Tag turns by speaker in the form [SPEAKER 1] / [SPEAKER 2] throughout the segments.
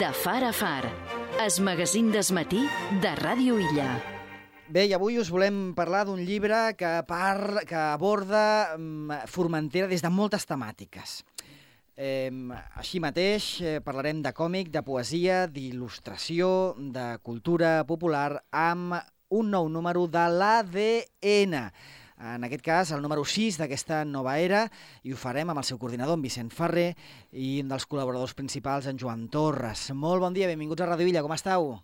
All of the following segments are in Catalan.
[SPEAKER 1] De far a far. Es magazín desmatí de Ràdio Illa.
[SPEAKER 2] Bé, i avui us volem parlar d'un llibre que, par... que aborda mm, Formentera des de moltes temàtiques. Eh, així mateix eh, parlarem de còmic, de poesia, d'il·lustració, de cultura popular, amb un nou número de l'ADN. En aquest cas, el número 6 d'aquesta nova era, i ho farem amb el seu coordinador, en Vicent Ferrer, i un dels col·laboradors principals, en Joan Torres. Molt bon dia, benvinguts a Radio Illa, com estàu?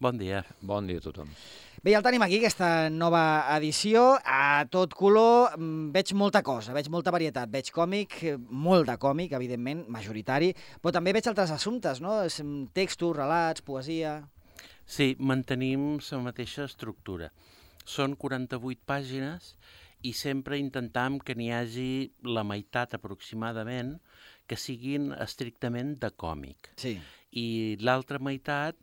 [SPEAKER 3] Bon dia.
[SPEAKER 4] Bon dia a tothom.
[SPEAKER 2] Bé, ja el tenim aquí, aquesta nova edició, a tot color, mm, veig molta cosa, veig molta varietat, veig còmic, molt de còmic, evidentment, majoritari, però també veig altres assumptes, no? Mm, Textos, relats, poesia...
[SPEAKER 3] Sí, mantenim la mateixa estructura. Són 48 pàgines i sempre intentam que n'hi hagi la meitat aproximadament que siguin estrictament de còmic.
[SPEAKER 2] Sí.
[SPEAKER 3] I l'altra meitat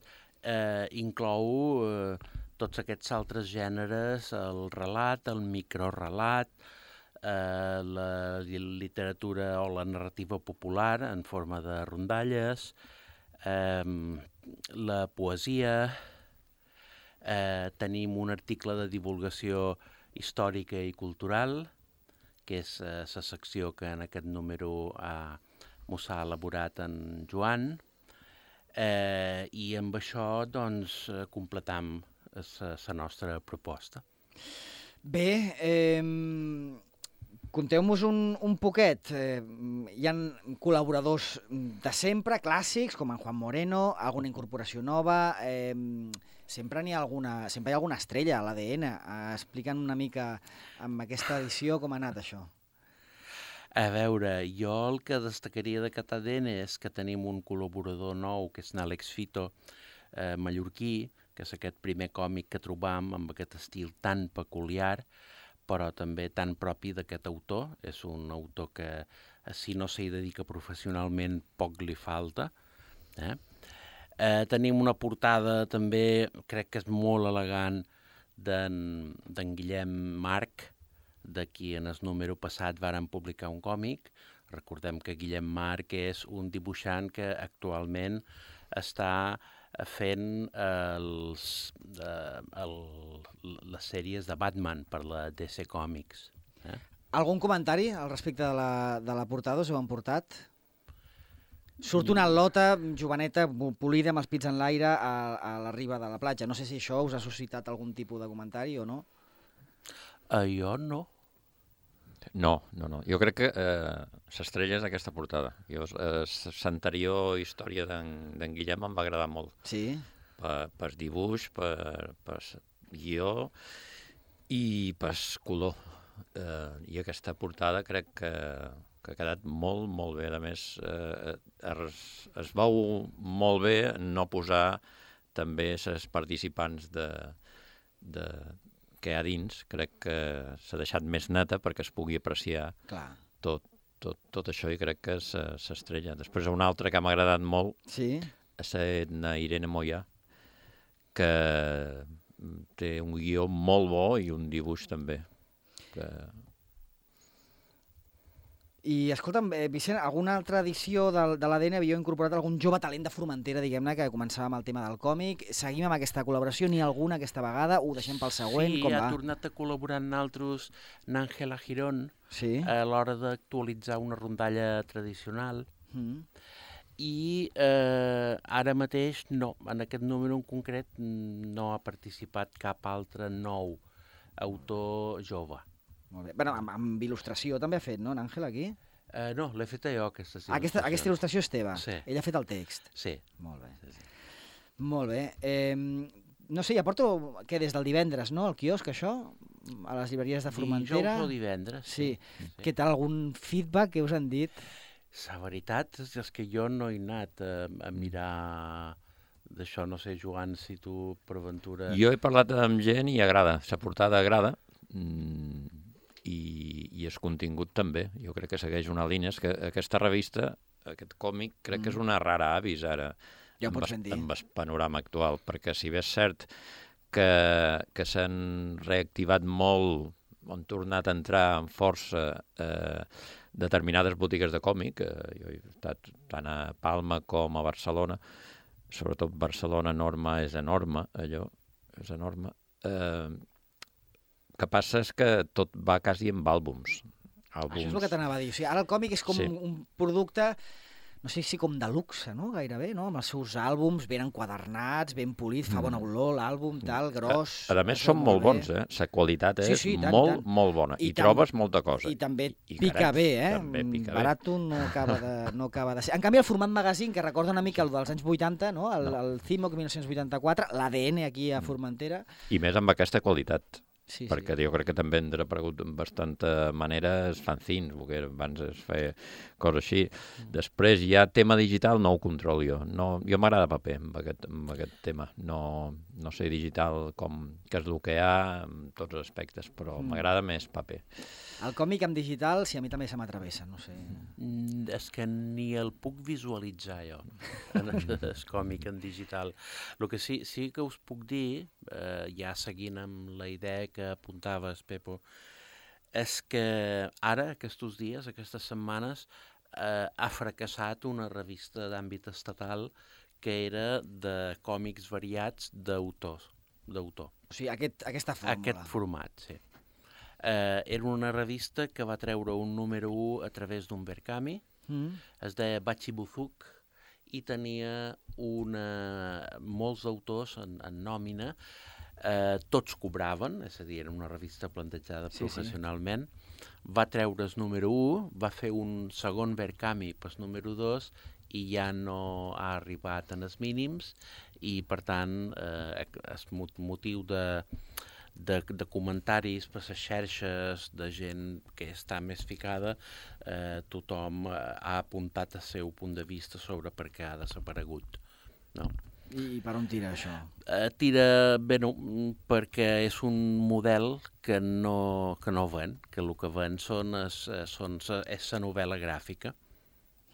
[SPEAKER 3] eh, inclou eh, tots aquests altres gèneres, el relat, el microrelat, eh, la literatura o la narrativa popular en forma de rondalles, eh, la poesia, eh, tenim un article de divulgació històrica i cultural, que és eh, la secció que en aquest número ha, m'ho ha elaborat en Joan, eh, i amb això doncs, eh, completam la nostra proposta.
[SPEAKER 2] Bé, eh, conteu-nos un, un poquet. Eh, hi han col·laboradors de sempre, clàssics, com en Juan Moreno, alguna incorporació nova... Eh, sempre n'hi ha alguna, sempre hi ha alguna estrella a l'ADN. Eh, Explica'ns una mica amb aquesta edició com ha anat això.
[SPEAKER 3] A veure, jo el que destacaria de Catadena és que tenim un col·laborador nou, que és n'Àlex Fito, eh, mallorquí, que és aquest primer còmic que trobam amb aquest estil tan peculiar, però també tan propi d'aquest autor. És un autor que, si no s'hi dedica professionalment, poc li falta. Eh? Eh, tenim una portada també, crec que és molt elegant, d'en Guillem Marc, de qui en el número passat varen publicar un còmic. Recordem que Guillem Marc és un dibuixant que actualment està fent els, eh, el, les sèries de Batman per la DC Comics. Eh?
[SPEAKER 2] Algun comentari al respecte de la, de la portada us heu emportat? Surt una lota joveneta polida amb els pits en l'aire a, a la riba de la platja. No sé si això us ha suscitat algun tipus de comentari o no.
[SPEAKER 3] Uh, jo no.
[SPEAKER 4] No, no, no. Jo crec que eh, s'estrella és aquesta portada. Jo, eh, l'anterior història d'en Guillem em va agradar molt.
[SPEAKER 2] Sí?
[SPEAKER 4] Per, per dibuix, per, per guió i per color. Eh, I aquesta portada crec que, que ha quedat molt, molt bé. A més, eh, es, es veu molt bé no posar també els participants de, de, que hi ha dins, crec que s'ha deixat més neta perquè es pugui apreciar
[SPEAKER 2] Clar.
[SPEAKER 4] tot, tot, tot això i crec que s'estrella. Després una altra que m'ha agradat molt
[SPEAKER 2] sí?
[SPEAKER 4] és la Irene Moya, que té un guió molt bo i un dibuix també. Que...
[SPEAKER 2] I, escolta'm, eh, Vicent, alguna altra edició de, de l'ADN havíeu incorporat algun jove talent de Formentera, diguem-ne, que començava amb el tema del còmic. Seguim amb aquesta col·laboració, ha alguna aquesta vegada? Ho deixem pel següent?
[SPEAKER 3] Sí,
[SPEAKER 2] com
[SPEAKER 3] ha
[SPEAKER 2] va?
[SPEAKER 3] tornat a col·laborar amb nosaltres n'Àngela Girón
[SPEAKER 2] sí?
[SPEAKER 3] a l'hora d'actualitzar una rondalla tradicional.
[SPEAKER 2] Mm.
[SPEAKER 3] I eh, ara mateix no, en aquest número en concret no ha participat cap altre nou autor jove.
[SPEAKER 2] Molt bé. Bueno, amb, amb il·lustració també ha fet, no, Àngel, aquí?
[SPEAKER 3] Uh, no, l'he feta jo, aquesta
[SPEAKER 2] il·lustració. Aquesta, aquesta il·lustració és teva?
[SPEAKER 3] Sí.
[SPEAKER 2] Ella ha fet el text?
[SPEAKER 3] Sí.
[SPEAKER 2] Molt bé.
[SPEAKER 3] Sí, sí.
[SPEAKER 2] Molt bé. Eh, no sé, ja porto, què, des del divendres, no?, al quiosc, això? A les llibreries de Formentera?
[SPEAKER 3] Dijous o divendres,
[SPEAKER 2] sí.
[SPEAKER 3] sí.
[SPEAKER 2] sí. Què tal, algun feedback que us han dit?
[SPEAKER 3] La veritat és que jo no he anat a, a mirar d'això, no sé, Joan, si tu per aventura...
[SPEAKER 4] Jo he parlat amb gent i agrada, la portada agrada, mm, i, i el contingut també. Jo crec que segueix una línia. És que aquesta revista, aquest còmic, crec mm. que és una rara avis ara
[SPEAKER 2] ja
[SPEAKER 4] amb,
[SPEAKER 2] dir.
[SPEAKER 4] amb el panorama actual, perquè si bé és cert que, que s'han reactivat molt, han tornat a entrar amb força eh, determinades botigues de còmic, eh, jo he estat tant a Palma com a Barcelona, sobretot Barcelona, Norma és enorme, allò, és enorme. Eh, que passa és que tot va quasi amb àlbums. àlbums.
[SPEAKER 2] Això és el que t'anava a dir. O sigui, ara el còmic és com
[SPEAKER 4] Sí.
[SPEAKER 2] un producte no sé si com de luxe, no? Gairebé, no? Amb els seus àlbums ben enquadernats, ben polit, fa bona olor l'àlbum, tal, gros...
[SPEAKER 4] Mm. A, a més, són molt
[SPEAKER 2] bé.
[SPEAKER 4] bons, eh? La qualitat
[SPEAKER 2] Sí,
[SPEAKER 4] és
[SPEAKER 2] sí, tant,
[SPEAKER 4] molt,
[SPEAKER 2] tant.
[SPEAKER 4] molt bona.
[SPEAKER 2] I
[SPEAKER 4] I, trobes molta cosa.
[SPEAKER 2] I també
[SPEAKER 4] I
[SPEAKER 2] pica
[SPEAKER 4] caret,
[SPEAKER 2] bé, eh?
[SPEAKER 4] també pica bé.
[SPEAKER 2] Barato no acaba, de, no acaba de ser. En canvi, el format magazine, que recorda una mica el dels anys 80, no? El,
[SPEAKER 4] No.
[SPEAKER 2] el CIMOC 1984, l'ADN aquí a Formentera.
[SPEAKER 4] I més amb aquesta qualitat.
[SPEAKER 2] Sí,
[SPEAKER 4] perquè
[SPEAKER 2] sí.
[SPEAKER 4] jo crec que també han desaparegut en bastanta manera els fanzines, perquè abans es feia coses així.
[SPEAKER 2] Mm.
[SPEAKER 4] Després ja tema digital no ho controlo jo. No, jo m'agrada paper amb aquest, amb aquest tema. No, no sé digital com que és el que hi ha en tots els aspectes, però
[SPEAKER 2] Mm.
[SPEAKER 4] m'agrada més paper.
[SPEAKER 2] El còmic en digital, sí, a mi també se m'atravessa, no sé.
[SPEAKER 3] Mm, És que ni el puc visualitzar jo, en del còmic en digital. El que sí, sí que us puc dir, eh, ja seguint amb la idea que apuntaves, Pepo, és que ara, aquests dies, aquestes setmanes, eh, ha fracassat una revista d'àmbit estatal que era de còmics variats d'autors, d'autor.
[SPEAKER 2] O sigui, aquest, aquesta fórmula.
[SPEAKER 3] Aquest format, sí. Eh, era una revista que va treure un número 1 a través d'un Berkami,
[SPEAKER 2] Mm.
[SPEAKER 3] es deia Bachi Buzuk, i tenia una... molts autors en, en nòmina, eh, tots cobraven, és a dir, era una revista plantejada
[SPEAKER 2] Sí, sí.
[SPEAKER 3] professionalment, va treure el número 1, va fer un segon Berkami pel número 2 i ja no ha arribat en els mínims i per tant eh, és mot- motiu de, de, de comentaris per les xarxes de gent que està més ficada eh, tothom eh, ha apuntat el seu punt de vista sobre per què ha desaparegut no?
[SPEAKER 2] I per on tira això?
[SPEAKER 3] eh, tira bé no, perquè és un model que no, que no ven que el que ven són es, eh, són, és la novel·la gràfica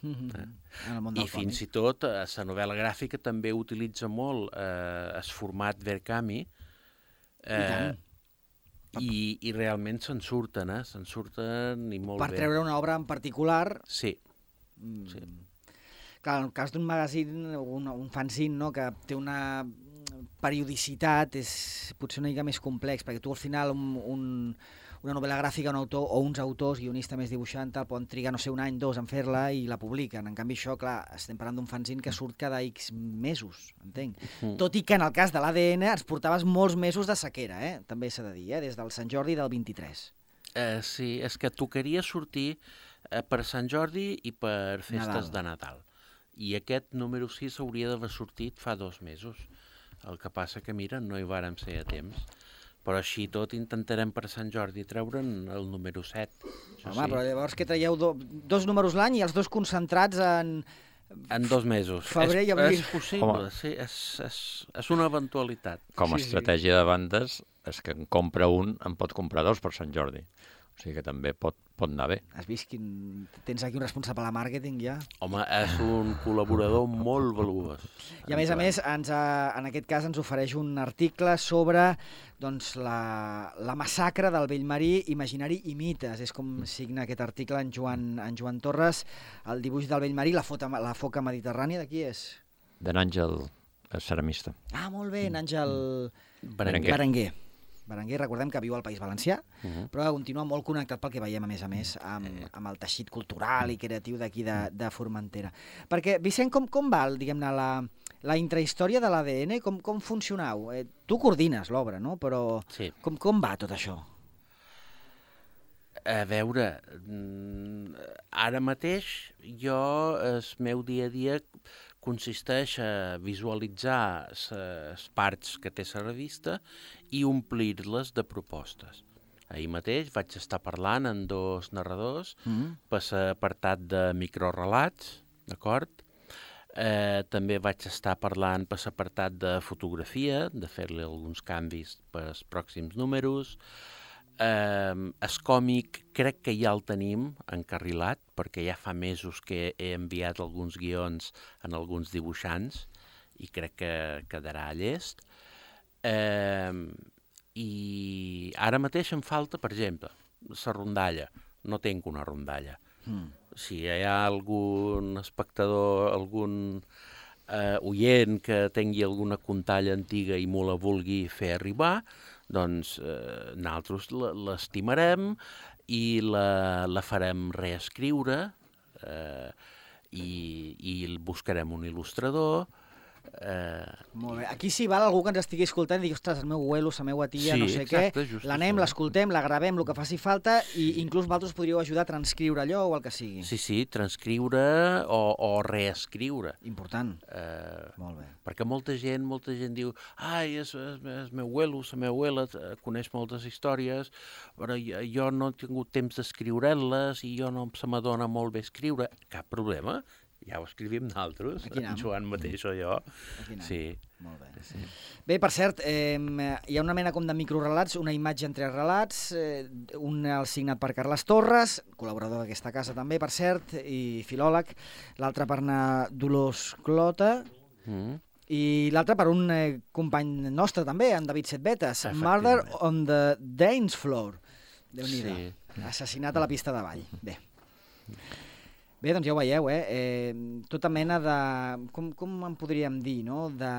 [SPEAKER 2] Mm -hmm. En món
[SPEAKER 3] i fins i tot eh, la novel·la gràfica també utilitza molt eh, el format Verkami eh,
[SPEAKER 2] tant.
[SPEAKER 3] i, i realment se'n surten, eh? se'n surten i molt
[SPEAKER 2] Per
[SPEAKER 3] bé.
[SPEAKER 2] treure una obra en particular...
[SPEAKER 3] Sí,
[SPEAKER 2] Mm.
[SPEAKER 3] Sí.
[SPEAKER 2] Clar, en el cas d'un magazine, un, un fanzine, no?, que té una periodicitat, és potser una mica més complex, perquè tu al final un, un, una novel·la gràfica, un autor o uns autors, guionista més dibuixant, tal, poden trigar, no sé, un any, dos en fer-la i la publiquen. En canvi, això, clar, estem parlant d'un fanzine que surt cada X mesos, entenc.
[SPEAKER 3] Mm.
[SPEAKER 2] Tot i que en el cas de l'ADN ens portaves molts mesos de sequera, eh? també s'ha de dir, eh? des del Sant Jordi del 23.
[SPEAKER 3] eh, sí, és que tocaria sortir eh, per Sant Jordi i per festes
[SPEAKER 2] Nadal.
[SPEAKER 3] de Nadal. I aquest número 6 hauria d'haver sortit fa dos mesos. El que passa que, mira, no hi vàrem ser a temps. Però així tot intentarem per Sant Jordi treure'n el número 7. Això
[SPEAKER 2] Home, però llavors que traieu do, dos números l'any i els dos concentrats en...
[SPEAKER 3] En dos mesos.
[SPEAKER 2] Febrer
[SPEAKER 3] és,
[SPEAKER 2] i abril.
[SPEAKER 3] És possible,
[SPEAKER 4] Home.
[SPEAKER 3] sí, és, és, és una eventualitat.
[SPEAKER 4] Com a
[SPEAKER 2] Sí, sí.
[SPEAKER 4] estratègia de bandes, és que en compra un, en pot comprar dos per Sant Jordi. O sigui que també pot, pot anar bé.
[SPEAKER 2] Has vist quin... Tens aquí un responsable de màrqueting ja?
[SPEAKER 3] Home, és un col·laborador molt valuós.
[SPEAKER 2] I a més a més, ens ha, en aquest cas ens ofereix un article sobre doncs, la, la massacre del Vellmarí, imaginari i mites. És com signa aquest article en Joan, en Joan Torres, el dibuix del Vellmarí, la, fota, la foca mediterrània, de qui és?
[SPEAKER 4] D'en Àngel, el ceramista.
[SPEAKER 2] Ah, molt bé, en Àngel
[SPEAKER 3] Berenguer.
[SPEAKER 2] Berenguer. Berenguer, recordem que viu al País Valencià,
[SPEAKER 3] Uh -huh.
[SPEAKER 2] però que continua molt connectat pel que veiem, a més a més, amb, amb el teixit cultural i creatiu d'aquí de, de Formentera. Perquè, Vicent, com, com va, diguem-ne, la, la intrahistòria de l'ADN? Com, com funcionau? Eh, tu coordines l'obra, no? Però
[SPEAKER 3] Sí.
[SPEAKER 2] com, com va tot això?
[SPEAKER 3] A veure, mm, ara mateix jo, el meu dia a dia consisteix a visualitzar les parts que té la revista i omplir-les de propostes. Ahir mateix vaig estar parlant amb dos narradors
[SPEAKER 2] Mm?
[SPEAKER 3] per l'apartat de microrelats, d'acord? Eh, també vaig estar parlant per l'apartat de fotografia, de fer-li alguns canvis per als pròxims números. Eh, el còmic crec que ja el tenim encarrilat, perquè ja fa mesos que he enviat alguns guions en alguns dibuixants i crec que quedarà llest. Eh, I ara mateix em falta, per exemple, la rondalla. No tinc una rondalla.
[SPEAKER 2] Mm.
[SPEAKER 3] Si hi ha algun espectador, algun eh, oient que tingui alguna contalla antiga i m'ho la vulgui fer arribar, doncs eh, nosaltres l'estimarem i la, la farem reescriure eh, i, i buscarem un il·lustrador. Eh,
[SPEAKER 2] Molt bé. Aquí si val algú que ens estigui escoltant i digui, ostres, el meu abuelo, la meva tia,
[SPEAKER 3] Sí,
[SPEAKER 2] no sé
[SPEAKER 3] exacte,
[SPEAKER 2] què, l'anem, l'escoltem, la gravem, el que faci falta, i inclús vosaltres podríeu ajudar a transcriure allò o el que sigui.
[SPEAKER 3] sí, sí, transcriure o, o reescriure.
[SPEAKER 2] Important.
[SPEAKER 3] Eh,
[SPEAKER 2] Molt bé.
[SPEAKER 3] perquè molta gent, molta gent diu ai, és, és, és meu abuelo, la meva abuela eh, coneix moltes històries, però jo, jo no he tingut temps d'escriure-les i jo no se m'adona molt bé escriure. Cap problema, ja ho escrivim nosaltres, en Joan mateix o jo. Sí.
[SPEAKER 2] Molt bé.
[SPEAKER 3] sí.
[SPEAKER 2] Bé, per cert, eh, hi ha una mena com de microrelats, una imatge en tres relats, eh, un el signat per Carles Torres, col·laborador d'aquesta casa també, per cert, i filòleg, l'altre per anar Dolors Clota,
[SPEAKER 3] Mm.
[SPEAKER 2] i l'altre per un eh, company nostre també, en David Setbetes. Murder on the Dance Floor. déu nhi
[SPEAKER 3] Sí.
[SPEAKER 2] Assassinat a la pista de ball. Bé. Bé, doncs ja ho veieu, eh? eh tota mena de... Com, com en podríem dir, no? De,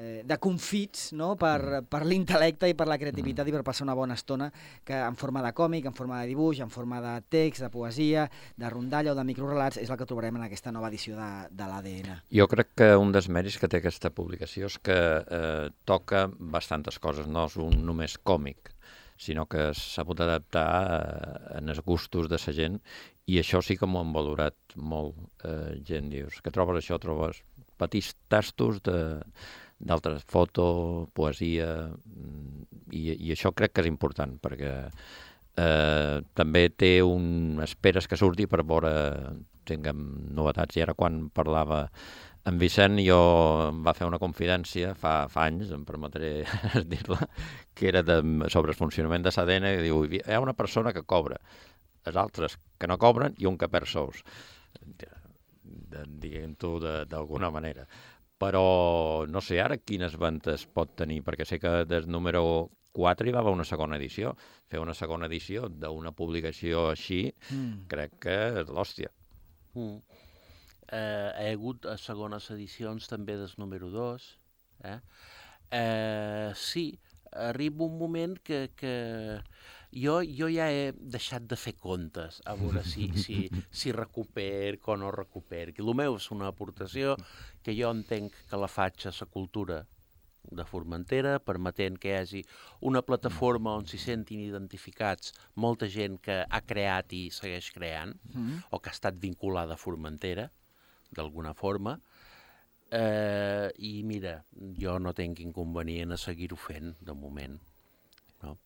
[SPEAKER 2] eh, de confits no? per, per l'intel·lecte i per la creativitat i per passar una bona estona que en forma de còmic, en forma de dibuix, en forma de text, de poesia, de rondalla o de microrelats, és el que trobarem en aquesta nova edició de, de l'ADN.
[SPEAKER 4] Jo crec que un dels mèrits que té aquesta publicació és que eh, toca bastantes coses, no és un només còmic, sinó que s'ha pogut adaptar eh, en els gustos de la gent i això sí que m'ho han valorat molt. Eh, gent dius, que trobes això? Trobes petits tastos de d'altres foto, poesia, mm, i, i això crec que és important, perquè eh, també té un... esperes que surti per veure tinguem novetats. I ara quan parlava en Vicent jo em va fer una confidència fa, fa anys, em permetré dir-la, que era de, sobre el funcionament de l'ADN, que diu, hi ha una persona que cobra, els altres que no cobren i un que perd sous. Diguem-ho d'alguna manera. Però no sé ara quines ventes pot tenir, perquè sé que des número 4 hi va haver una segona edició. Fer una segona edició d'una publicació així,
[SPEAKER 2] Mm.
[SPEAKER 4] crec que és l'hòstia.
[SPEAKER 3] Mm. Eh, hi ha hagut a segones edicions també del número 2. Eh? Eh, sí, arriba un moment que, que jo, jo ja he deixat de fer comptes a veure si, si, si recuperic o no recuperic. El meu és una aportació que jo entenc que la faig a la cultura de Formentera, permetent que hi hagi una plataforma on s'hi sentin identificats molta gent que ha creat i segueix creant,
[SPEAKER 2] Mm.
[SPEAKER 3] o que ha estat vinculada a Formentera, d'alguna forma, eh, i mira, jo no tinc inconvenient a seguir-ho fent, de moment. No?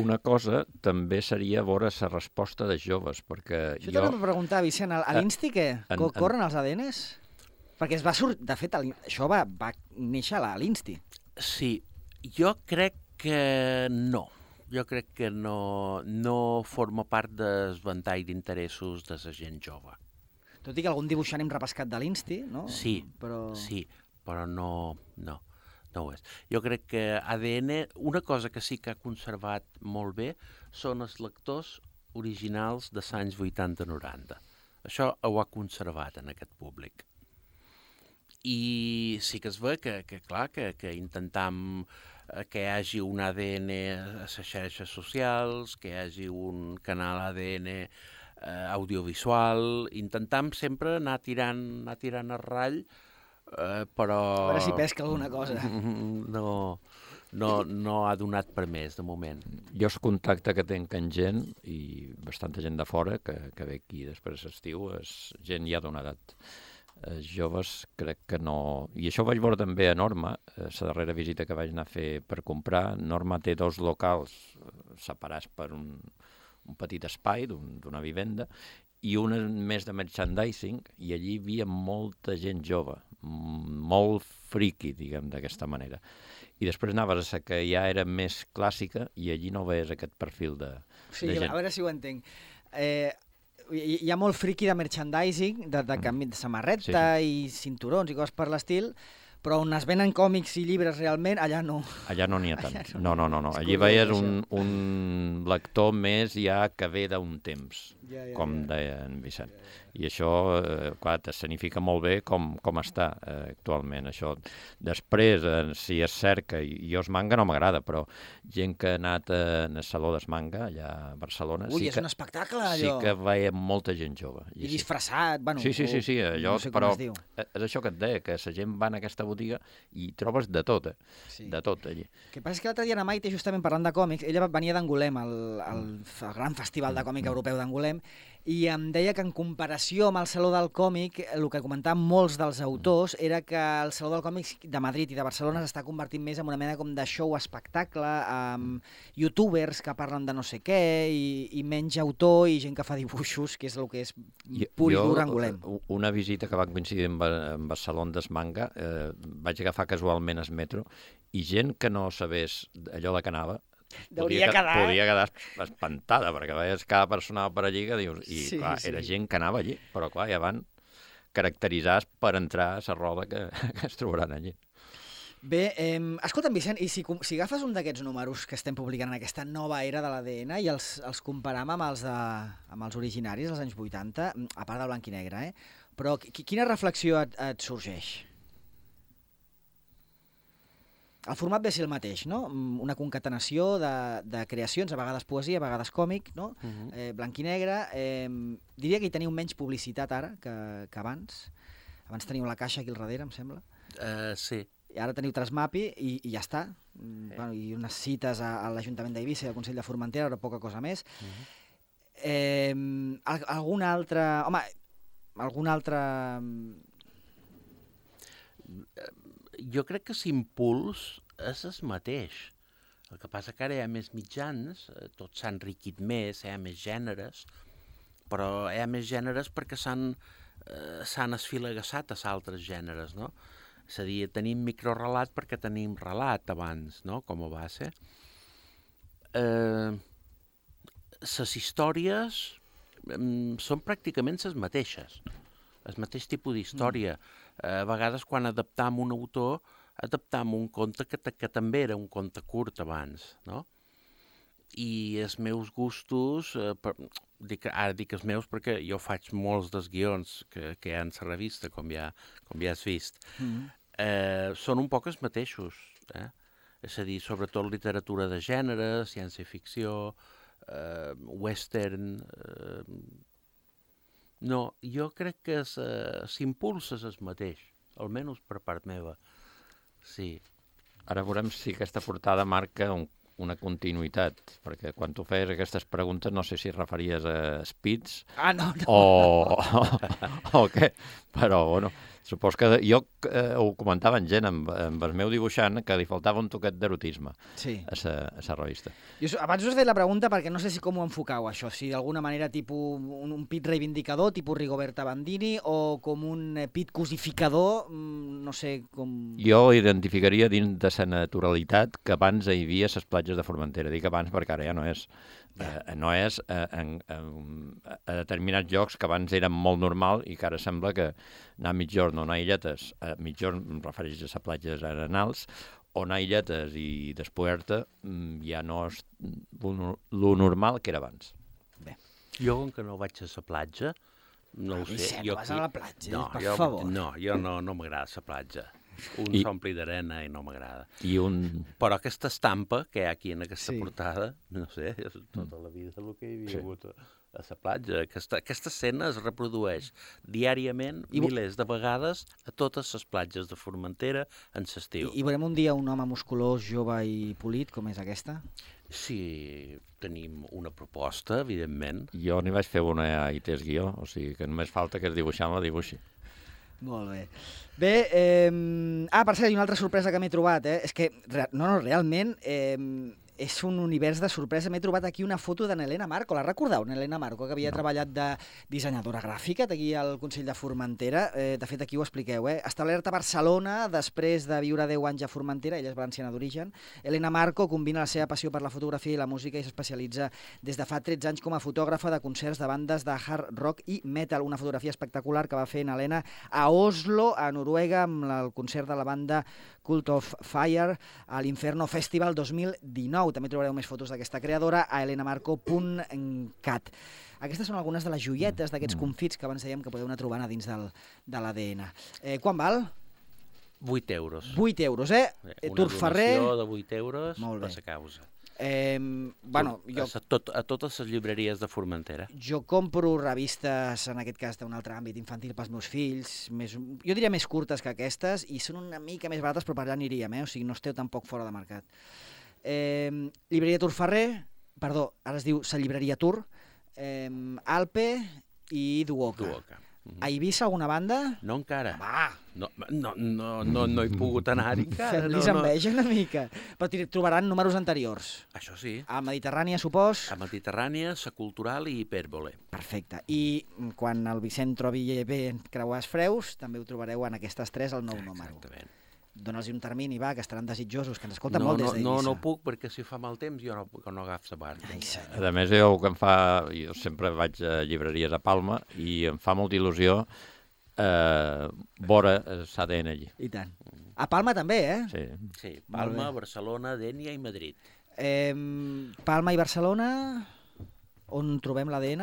[SPEAKER 4] Una cosa també seria veure la resposta dels joves, perquè
[SPEAKER 2] Això
[SPEAKER 4] jo...
[SPEAKER 2] t'anava a preguntar, Vicent, a, a
[SPEAKER 4] Eh,
[SPEAKER 2] l'Insti què?
[SPEAKER 4] en-
[SPEAKER 2] Co
[SPEAKER 4] en-
[SPEAKER 2] corren els ADNs? Perquè es va sort... De fet, això va, va néixer a l'Insti.
[SPEAKER 3] Sí, jo crec que no. Jo crec que no, no forma part del ventall d'interessos de la gent jove.
[SPEAKER 2] Tot i que algun dibuixant hem repescat de l'Insti, no?
[SPEAKER 3] Sí,
[SPEAKER 2] Però...
[SPEAKER 3] Sí, però no, no, no ho és. Jo crec que ADN, una cosa que sí que ha conservat molt bé són els lectors originals de anys 80-90. Això ho ha conservat en aquest públic. I sí que es ve que, que clar, que, que intentam eh, que hi hagi un ADN a les xarxes socials, que hi hagi un canal ADN eh, audiovisual, intentam sempre anar tirant, anar tirant a ratll, eh, però...
[SPEAKER 2] A veure si pesca alguna cosa.
[SPEAKER 3] No, no, no ha donat per més, de moment.
[SPEAKER 4] Jo el contacte que tenc amb gent, i bastanta gent de fora, que, que ve aquí després d'estiu, és gent ja d'una edat. Els joves crec que no... I això ho vaig veure també a Norma, eh, la darrera visita que vaig anar a fer per comprar. Norma té dos locals eh, separats per un, un petit espai d'un- d'una vivenda i un més de merchandising, i allí hi havia molta gent jove, molt friki, diguem, d'aquesta manera. I després anaves a la que ja era més clàssica i allí no veies aquest perfil de,
[SPEAKER 2] Sí,
[SPEAKER 4] de
[SPEAKER 2] a
[SPEAKER 4] gent.
[SPEAKER 2] veure si ho entenc. Eh, hi, ha molt friqui de merchandising, de, de, canvi de samarreta
[SPEAKER 4] Mm. Sí,
[SPEAKER 2] i cinturons i coses per l'estil, però on es venen còmics i llibres realment, allà no.
[SPEAKER 4] Allà no n'hi ha tant. No, no, no. no. Allí veies un, un lector més ja que ve d'un temps,
[SPEAKER 2] Ja, ja,
[SPEAKER 4] com
[SPEAKER 2] ja.
[SPEAKER 4] deia en Vicent. I això, eh, clar, t'escenifica molt bé com, com està eh, actualment, això. Després, eh, si és cert que jo es manga no m'agrada, però gent que ha anat eh, en el Saló d'es Manga, allà a Barcelona,
[SPEAKER 2] Ui,
[SPEAKER 4] sí
[SPEAKER 2] és
[SPEAKER 4] que,
[SPEAKER 2] un espectacle,
[SPEAKER 4] sí
[SPEAKER 2] allò.
[SPEAKER 4] que veia molta gent jove.
[SPEAKER 2] I
[SPEAKER 4] sí.
[SPEAKER 2] disfressat, bueno...
[SPEAKER 4] Sí, sí, sí, sí, allò,
[SPEAKER 2] no sé
[SPEAKER 4] però
[SPEAKER 2] es
[SPEAKER 4] eh, és això que et deia, que la gent va en aquesta botiga i trobes de tot, eh?
[SPEAKER 2] Sí.
[SPEAKER 4] de tot allí.
[SPEAKER 2] El que passa és que l'altre dia la Maite, justament parlant de còmics, ella venia d'Angolem, el, el,
[SPEAKER 4] Mm.
[SPEAKER 2] el gran festival de còmic europeu d'Angolem, i em deia que en comparació amb el Saló del Còmic, el que comentaven molts dels autors era que el Saló del Còmic de Madrid i de Barcelona s'està convertint més en una mena com de show espectacle, amb youtubers que parlen de no sé què, i, i menys autor i gent que fa dibuixos, que és el que és pur i dur Angolem.
[SPEAKER 4] u- Una visita que va coincidir amb, amb el Saló d'Esmanga, eh, vaig agafar casualment el metro, i gent que no sabés allò de que anava,
[SPEAKER 2] Deuria
[SPEAKER 4] podia,
[SPEAKER 2] quedar,
[SPEAKER 4] podia quedar espantada, perquè veies cada persona per allí que dius... I,
[SPEAKER 2] Sí,
[SPEAKER 4] clar,
[SPEAKER 2] sí.
[SPEAKER 4] era gent que anava allí, però clar, ja van caracteritzats per entrar a la roda que, que es trobaran allí.
[SPEAKER 2] Bé, eh, escolta'm, Vicent, i si, si agafes un d'aquests números que estem publicant en aquesta nova era de l'ADN i els, els comparam amb els, de, amb els originaris dels anys 80, a part de blanc i negre, eh? però qui- quina reflexió et, et sorgeix? El format ve a ser el mateix, no? Mm, Una concatenació de, de creacions, a vegades poesia, a vegades còmic, no?
[SPEAKER 3] Uh -huh.
[SPEAKER 2] eh, blanc i negre. Eh, diria que hi teniu menys publicitat ara que, que abans. Abans teniu la caixa aquí al darrere, em sembla.
[SPEAKER 3] Uh, sí.
[SPEAKER 2] I ara teniu Trasmapi i, i ja està. Mm, Bueno, I unes cites a, a l'Ajuntament d'Eivissa i al Consell de Formentera, però poca cosa més.
[SPEAKER 3] Uh -huh.
[SPEAKER 2] Eh, al- algun altre... Home, algun altre...
[SPEAKER 3] Jo crec que l'impuls és el mateix. El que passa que ara hi ha més mitjans, eh, tot s'ha enriquit més, hi ha més gèneres, però hi ha més gèneres perquè s'han eh, s'han esfilagassat a altres gèneres, no? És a dir, tenim microrelat perquè tenim relat abans, no?, com a base. Eh, les històries mm, són pràcticament les mateixes, el mateix tipus d'història. Mm. A vegades, quan adaptam un autor, adaptam un conte que, que també era un conte curt abans, no? I els meus gustos, eh, per, dic, ara dic els meus perquè jo faig molts dels guions que, que hi ha en la revista, com ja, com ja has vist,
[SPEAKER 2] Mm.
[SPEAKER 3] eh, són un poc els mateixos. Eh? És a dir, sobretot literatura de gènere, ciència-ficció, eh, western... Eh, no, jo crec que eh, s'impuls és el mateix, almenys per part meva. Sí.
[SPEAKER 4] Ara veurem si aquesta portada marca un, una continuïtat, perquè quan tu feies aquestes preguntes no sé si referies a Spitz
[SPEAKER 2] Ah, no, no.
[SPEAKER 4] o, o, o què, però bueno, supos que jo eh, ho comentava en gent amb, amb el meu dibuixant que li faltava un toquet d'erotisme
[SPEAKER 2] Sí.
[SPEAKER 4] a sa, a sa revista.
[SPEAKER 2] Jo abans us he fet la pregunta perquè no sé si com ho enfocau això, si d'alguna manera tipus un, un pit reivindicador, tipus Rigoberta Bandini, o com un eh, pit cosificador, mm, no sé com...
[SPEAKER 4] Jo identificaria dins de la naturalitat que abans hi havia les platges de Formentera. Dic abans perquè ara ja no és. Eh, no és eh, en, en, a determinats llocs que abans eren molt normal i que ara sembla que anar a mitjorn o anar a illetes, a mitjorn em refereix a les platges arenals, o anar a illetes i despuerta mm, ja no és lo normal que era abans.
[SPEAKER 3] Jo, com que no vaig a la platja, no ho sé.
[SPEAKER 2] Vicent,
[SPEAKER 3] jo
[SPEAKER 2] vas a la platja,
[SPEAKER 3] no,
[SPEAKER 2] per
[SPEAKER 3] jo,
[SPEAKER 2] favor.
[SPEAKER 3] No, jo no, no m'agrada la platja. Un
[SPEAKER 4] I-
[SPEAKER 3] s'ompli d'arena i no m'agrada.
[SPEAKER 4] I un...
[SPEAKER 3] Però aquesta estampa que hi ha aquí en aquesta
[SPEAKER 2] Sí.
[SPEAKER 3] sí. portada, no sé, és tota la vida el que hi havia
[SPEAKER 4] Sí.
[SPEAKER 3] sí. hagut a, a la platja. Aquesta, aquesta escena es reprodueix diàriament,
[SPEAKER 2] I
[SPEAKER 3] I milers de vegades, a totes les platges de Formentera en
[SPEAKER 2] I,
[SPEAKER 3] l'estiu.
[SPEAKER 2] I veurem un dia un home musculós, jove i polit, com és aquesta?
[SPEAKER 3] Si tenim una proposta, evidentment.
[SPEAKER 4] Jo n'hi vaig fer una a ITES Guió, o sigui que només falta que el dibuixant la dibuixi.
[SPEAKER 2] Molt bé. Bé, eh, ah, per cert, una altra sorpresa que m'he trobat, eh? és que, no, no, realment, eh, és un univers de sorpresa. M'he trobat aquí una foto de Nelena Marco. La recordeu, Nelena Marco, que havia no. treballat de dissenyadora gràfica aquí al Consell de Formentera. Eh, de fet, aquí ho expliqueu, eh? Establerta a Barcelona després de viure 10 anys a Formentera, ella és valenciana d'origen. Elena Marco combina la seva passió per la fotografia i la música i s'especialitza des de fa 13 anys com a fotògrafa de concerts de bandes de hard rock i metal. Una fotografia espectacular que va fer en Helena a Oslo, a Noruega, amb el concert de la banda Cult of Fire a l'Inferno Festival 2019. També trobareu més fotos d'aquesta creadora a elenamarco.cat. Aquestes són algunes de les joietes d'aquests confits que abans dèiem que podeu anar trobant a dins del, de l'ADN. Eh, quan val?
[SPEAKER 3] 8 euros.
[SPEAKER 2] 8 euros, eh?
[SPEAKER 3] Una Tur Ferrer... de 8 euros Molt bé. per sa causa.
[SPEAKER 2] Eh, bueno, jo...
[SPEAKER 3] A, tot, a totes les llibreries de Formentera.
[SPEAKER 2] Jo compro revistes, en aquest cas d'un altre àmbit infantil pels meus fills, més, jo diria més curtes que aquestes, i són una mica més barates, però per allà aniríem, eh? o sigui, no esteu tampoc fora de mercat. Eh, llibreria Tur Ferrer, perdó, ara es diu sa llibreria Tur, eh, Alpe i Duoca.
[SPEAKER 3] Duoca.
[SPEAKER 2] A Eivissa alguna banda?
[SPEAKER 3] No encara.
[SPEAKER 2] Va!
[SPEAKER 3] No, no, no, no, no he pogut anar-hi encara.
[SPEAKER 2] Fem-los
[SPEAKER 3] no,
[SPEAKER 2] enveja una mica. Però trobaran números anteriors.
[SPEAKER 3] Això sí.
[SPEAKER 2] A Mediterrània, supos?
[SPEAKER 3] A Mediterrània, Sa Cultural i Hipèrbole.
[SPEAKER 2] Perfecte. I quan el Vicent trobi bé creuars freus, també ho trobareu en aquestes tres al nou número.
[SPEAKER 3] Exactament
[SPEAKER 2] dona'ls un termini, va, que estaran desitjosos, que ens escolten
[SPEAKER 3] no,
[SPEAKER 2] molt des
[SPEAKER 3] d'Eivissa. No, no puc, perquè si fa mal temps jo no, no agafo la barca.
[SPEAKER 4] Ai, a més, jo, que em fa, jo sempre vaig a llibreries a Palma i em fa molta il·lusió eh, vora s'ADN allí.
[SPEAKER 2] I tant. A Palma també, eh?
[SPEAKER 4] Sí.
[SPEAKER 3] Sí, Palma, Barcelona, Dènia i Madrid.
[SPEAKER 2] Eh, Palma i Barcelona, on trobem l'ADN?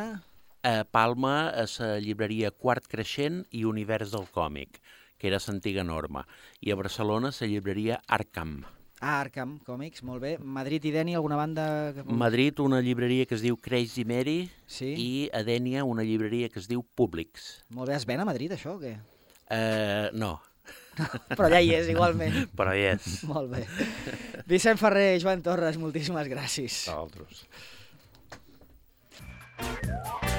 [SPEAKER 3] A Palma, a la llibreria Quart Creixent i Univers del Còmic que era l'antiga norma, i a Barcelona la llibreria Arkham.
[SPEAKER 2] Ah, Arkham Còmics, molt bé. Madrid i Deni, alguna banda...
[SPEAKER 3] Que... Madrid, una llibreria que es diu Crazy Mary,
[SPEAKER 2] sí?
[SPEAKER 3] i a Dènia una llibreria que es diu Publix.
[SPEAKER 2] Molt bé, es ven a Madrid, això, o què?
[SPEAKER 3] Uh, no.
[SPEAKER 2] no. Però allà hi és, igualment.
[SPEAKER 3] Però hi és.
[SPEAKER 2] molt bé. Vicent Ferrer, Joan Torres, moltíssimes gràcies.
[SPEAKER 4] A altres.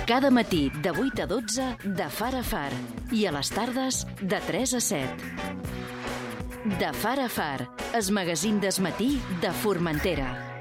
[SPEAKER 1] Cada matí de 8 a 12 de Far a Far i a les tardes de 3 a 7. De Far a Far, es magazín desmatí de Formentera.